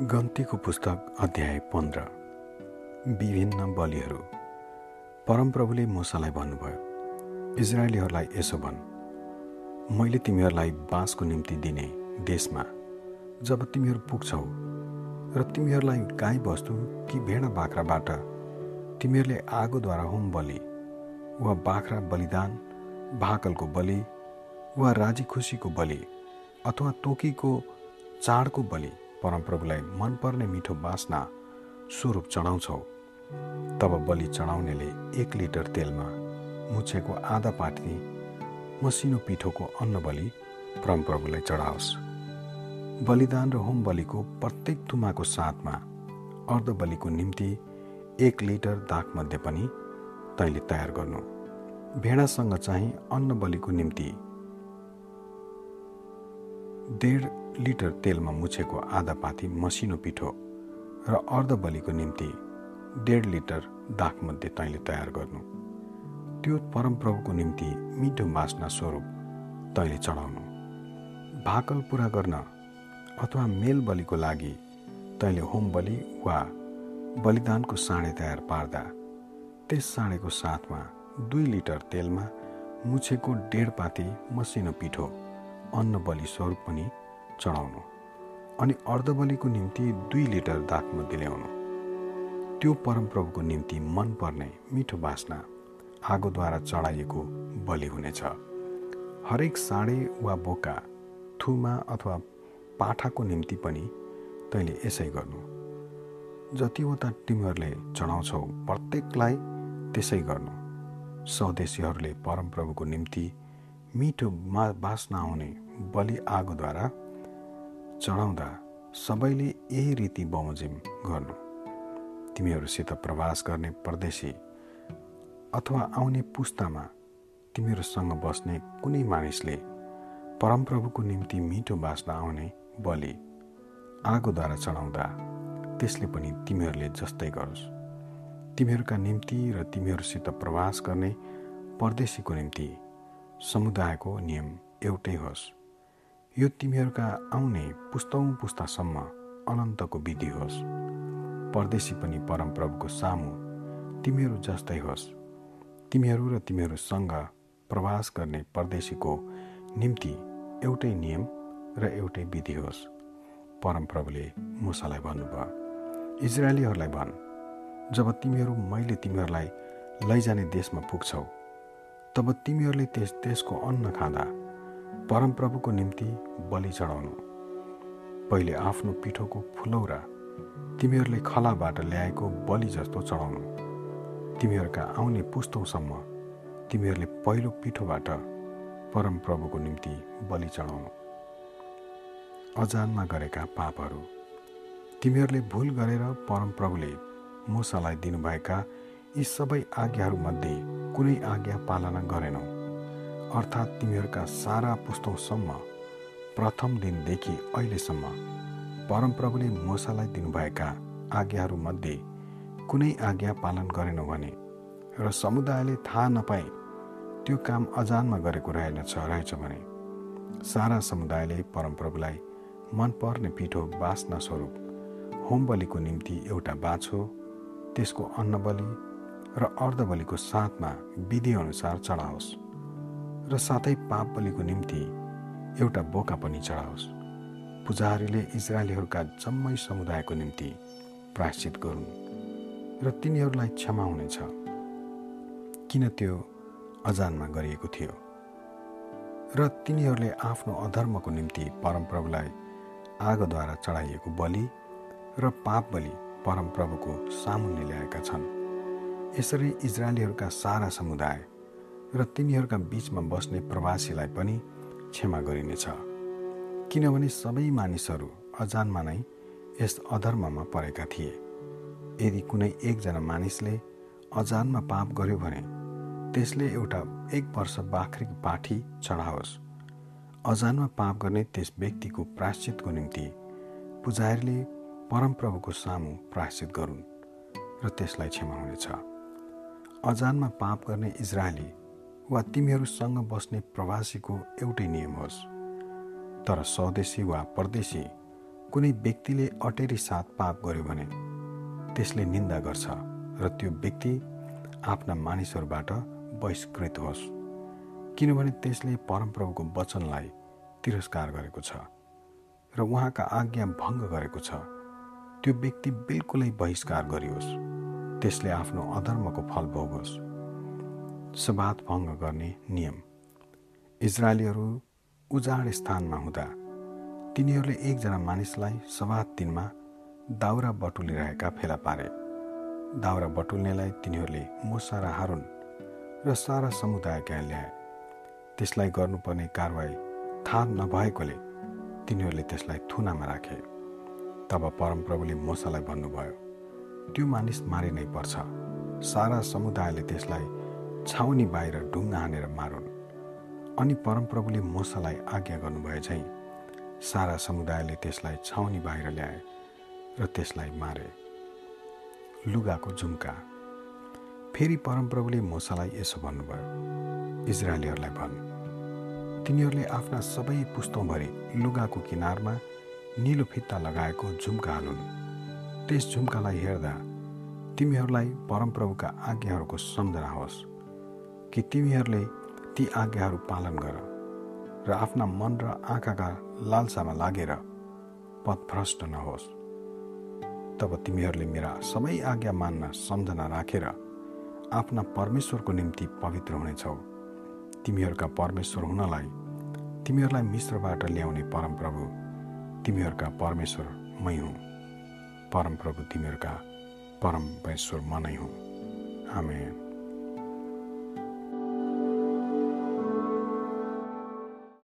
गन्तीको पुस्तक अध्याय पन्ध्र। विभिन्न बलिहरू। परमप्रभुले मुसालाई भन्नुभयो इजरायलीहरूलाई यसो भन् मैले तिमीहरूलाई बाँसको निम्ति दिने देशमा जब तिमीहरू पुग्छौ र तिमीहरूलाई गाई बस्तु कि भेडा बाख्राबाट तिमीहरूले आगोद्वारा होम बलि वा बाख्रा बलिदान भाकलको बलि वा राजी खुसीको बलि अथवा तोकीको चाडको बलि परमप्रभुलाई मनपर्ने मिठो बास्ना स्वरूप चढाउँछौ। तब बलि चढाउनेले एक लिटर तेलमा मुछेको आधा पाटी मसिनो पिठोको अन्न बलि परमप्रभुलाई चढाओस्। बलिदान र होम बलिको प्रत्येक थुमाको साथमा अर्ध बलिको निम्ति एक लिटर दागमध्ये पनि तैँले तयार गर्नु। भेडासँग चाहिँ अन्न बलिको निम्ति डेढ लिटर तेलमा मुछेको आधा पाथी मसिनो पिठो र अर्ध बलिको निम्ति डेढ लिटर दागमध्ये तैँले तयार गर्नु। त्यो परमप्रभुको निम्ति मिठो बास्ना स्वरूप तैँले चढाउनु। भाकल पुरा गर्न अथवा मेल बलिको लागि तैँले होम बलि वा बलिदानको साँडे तयार पार्दा त्यस साँडेको साथमा दुई लिटर तेलमा मुछेको डेढ पाती मसिनो पिठो अन्न बलि स्वरूप पनि चढाउनु अनि अर्धबलीको निम्ति दुई लिटर दागमध्ये ल्याउनु त्यो परमप्रभुको निम्ति मनपर्ने मिठो बास्ना आगोद्वारा चढाइएको बलि हुनेछ। हरेक साँडे वा बोका थुमा अथवा पाठाको निम्ति पनि तैँले यसै गर्नु। जतिवटा तिमीहरूले चढाउँछौ प्रत्येकलाई त्यसै गर्नु। स्वदेशीहरूले परमप्रभुको निम्ति मिठो मा बास्ना आउने बलि आगोद्वारा चढाउँदा सबैले यही रीति बमोजिम गर्नु। तिमीहरूसित प्रवास गर्ने परदेशी अथवा आउने पुस्तामा तिमीहरूसँग बस्ने कुनै मानिसले परमप्रभुको निम्ति मिठो बाँच्न आउने बलि आगोद्वारा चढाउँदा त्यसले पनि तिमीहरूले जस्तै गरोस्। तिमीहरूका निम्ति र तिमीहरूसित प्रवास गर्ने परदेशीको निम्ति समुदायको नियम एउटै होस्। यो तिमीहरूका आउने पुस्तौँ पुस्तासम्म अनन्तको विधि होस्। परदेशी पनि परमप्रभुको सामु तिमीहरू जस्तै होस्। तिमीहरू र तिमीहरूसँग प्रवास गर्ने परदेशीको निम्ति एउटै नियम र एउटै विधि होस्। परमप्रभुले मुसालाई भन्नुभयो इजरायलीहरूलाई भन् जब तिमीहरू मैले तिमीहरूलाई लैजाने देशमा पुग्छौ तब तिमीहरूले त्यस देशको अन्न खाँदा परमप्रभुको निम्ति बलि चढाउनु। पहिले आफ्नो पिठोको फुलौरा तिमीहरूले खलाबाट ल्याएको बलि जस्तो चढाउनु। तिमीहरूका आउने पुस्तौँसम्म तिमीहरूले पहिलो पिठोबाट परमप्रभुको निम्ति बलि चढाउनु। अजानमा गरेका पापहरू। तिमीहरूले भुल गरेर परमप्रभुले मुसालाई दिनुभएका यी सबै आज्ञाहरूमध्ये कुनै आज्ञा पालना गरेनौ। अर्थात् तिमीहरूका सारा पुस्तौँसम्म प्रथम दिनदेखि अहिलेसम्म परमप्रभुले मोसालाई दिनुभएका आज्ञाहरूमध्ये कुनै आज्ञा पालन गरेनौ भने र समुदायले थाहा नपाए त्यो काम अजानमा गरेको रहेनछ रहेछ भने सारा समुदायले परमप्रभुलाई मनपर्ने पिठो बाँच्न स्वरूप होम बलिको निम्ति एउटा बाछो त्यसको अन्न बलि र अर्धबलीको साथमा विधिअनुसार चढाओस्। र साथै पाप बलिको निम्ति एउटा बोका पनि चढाओस्। पुजारीले इजरायलीहरूका जम्मै समुदायको निम्ति प्रायश्चित गरून् र तिनीहरूलाई क्षमा हुनेछ। किन त्यो अजानमा गरिएको थियो? र तिनीहरूले आफ्नो अधर्मको निम्ति परमप्रभुलाई आगोद्वारा चढाइएको बलि र पाप बलि परमप्रभुको सामुन्ने ल्याएका छन्। यसरी इजरायलीहरूका सारा समुदाय र तिनीहरूका बिचमा बस्ने प्रवासीलाई पनि क्षमा गरिनेछ। किनभने सबै मानिसहरू अजानमा नै यस अधर्ममा परेका थिए। यदि कुनै एकजना मानिसले अजानमा पाप गर्यो भने त्यसले एउटा एक वर्ष बाख्रीको पाठी चढाओस्। अजानमा पाप गर्ने त्यस व्यक्तिको प्राश्चितको निम्ति पुजारीले परमप्रभुको सामु प्राश्चित गरून् र त्यसलाई क्षमा हुनेछ। अजानमा पाप गर्ने इजरायली वा तिमीहरूसँग बस्ने प्रवासीको एउटै नियम होस्। तर स्वदेशी वा परदेशी कुनै व्यक्तिले अटेरी साथ पाप गर्यो भने त्यसले निन्दा गर्छ र त्यो व्यक्ति आफ्ना मानिसहरूबाट बहिष्कृत होस्। किनभने त्यसले परमप्रभुको वचनलाई तिरस्कार गरेको छ र उहाँका आज्ञा भङ्ग गरेको छ। त्यो व्यक्ति बिल्कुलै बहिष्कार गरियोस्। त्यसले आफ्नो अधर्मको फल भोगोस्। सबात भङ्ग गर्ने नियम। इजरायलीहरू उजाड स्थानमा हुँदा तिनीहरूले एकजना मानिसलाई सवाद दिनमा दाउरा बटुलिरहेका फेला पारे। दाउरा बटुल्नेलाई तिनीहरूले मुसा र हारुन र सारा समुदायका ल्याए। त्यसलाई गर्नुपर्ने कारवाही थाहा नभएकोले तिनीहरूले त्यसलाई थुनामा राखे। तब परमप्रभुले मोसालाई भन्नुभयो त्यो मानिस मारिनै पर्छ। सारा समुदायले त्यसलाई छाउनी बाहिर ढुङ्गा हानेर मारुन्। अनि परमप्रभुले मोसालाई आज्ञा गर्नुभयो झैँ सारा समुदायले त्यसलाई छाउनी बाहिर ल्याए र त्यसलाई मारे। लुगाको झुम्का। फेरि परमप्रभुले मोसालाई यसो भन्नुभयो इजरायलीहरूलाई भन्। तिनीहरूले आफ्ना सबै पुस्तौँभरि लुगाको किनारमा निलो फित्ता लगाएको झुम्का हालुन् त्यस झुम्कालाई हेर्दा तिमीहरूलाई परमप्रभुका आज्ञाहरूको सम्झना होस्। कि तिमीहरूले ती आज्ञाहरू पालन गर र आफ्ना मन र आँखाका लालसामा लागेर पथभ्रष्ट नहोस्। तब तिमीहरूले मेरा सबै आज्ञा मान्न सम्झना राखेर आफ्ना परमेश्वरको निम्ति पवित्र हुनेछौ। तिमीहरूका परमेश्वर हुनलाई तिमीहरूलाई मिश्रबाट ल्याउने परमप्रभु तिमीहरूका परमेश्वर मै हुँ। परमप्रभु तिमीहरूका परमेश्वर म नै हुँ। आमेन।